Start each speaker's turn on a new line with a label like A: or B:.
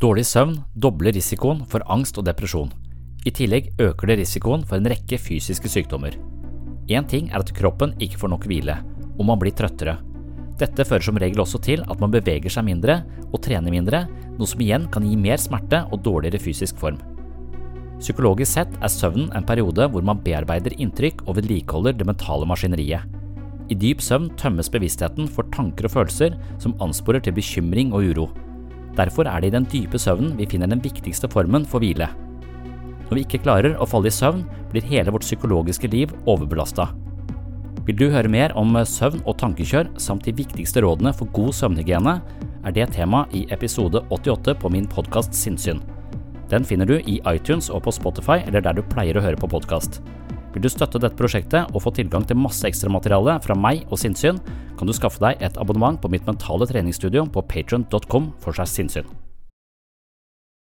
A: Dårlig søvn dobler risikoen for angst og depresjon. I tillegg øker det risikoen for en rekke fysiske sykdommer. Én ting er at kroppen ikke får nok hvile, og man blir trøttere. Dette fører som regel også til at man beveger seg mindre og trener mindre, noe som igjen kan gi mer smerte og dårligere fysisk form. Psykologisk sett er søvnen en periode hvor man bearbeider inntrykk og vedlikeholder det mentale maskineriet. I dyp søvn tømmes bevisstheten for tanker og følelser som ansporer til bekymring og uro. Derfor er det i den dype søvnen vi finner den viktigste formen for hvile. Når vi ikke klarer å falle i søvn, blir hele vårt psykologiske liv overbelasta. Vil du høre mer om søvn og tankekjør samt de viktigste rådene for god søvnhygiene, er det tema i episode 88 på min podkast Sinnsyn. Den finner du i iTunes og på Spotify eller der du pleier å høre på podkast. Vil du støtte dette prosjektet og få tilgang til masse ekstramateriale fra meg og Sinnsyn, kan du skaffe deg et abonnement på mitt mentale treningsstudio på patron.com for seg sinnssyn.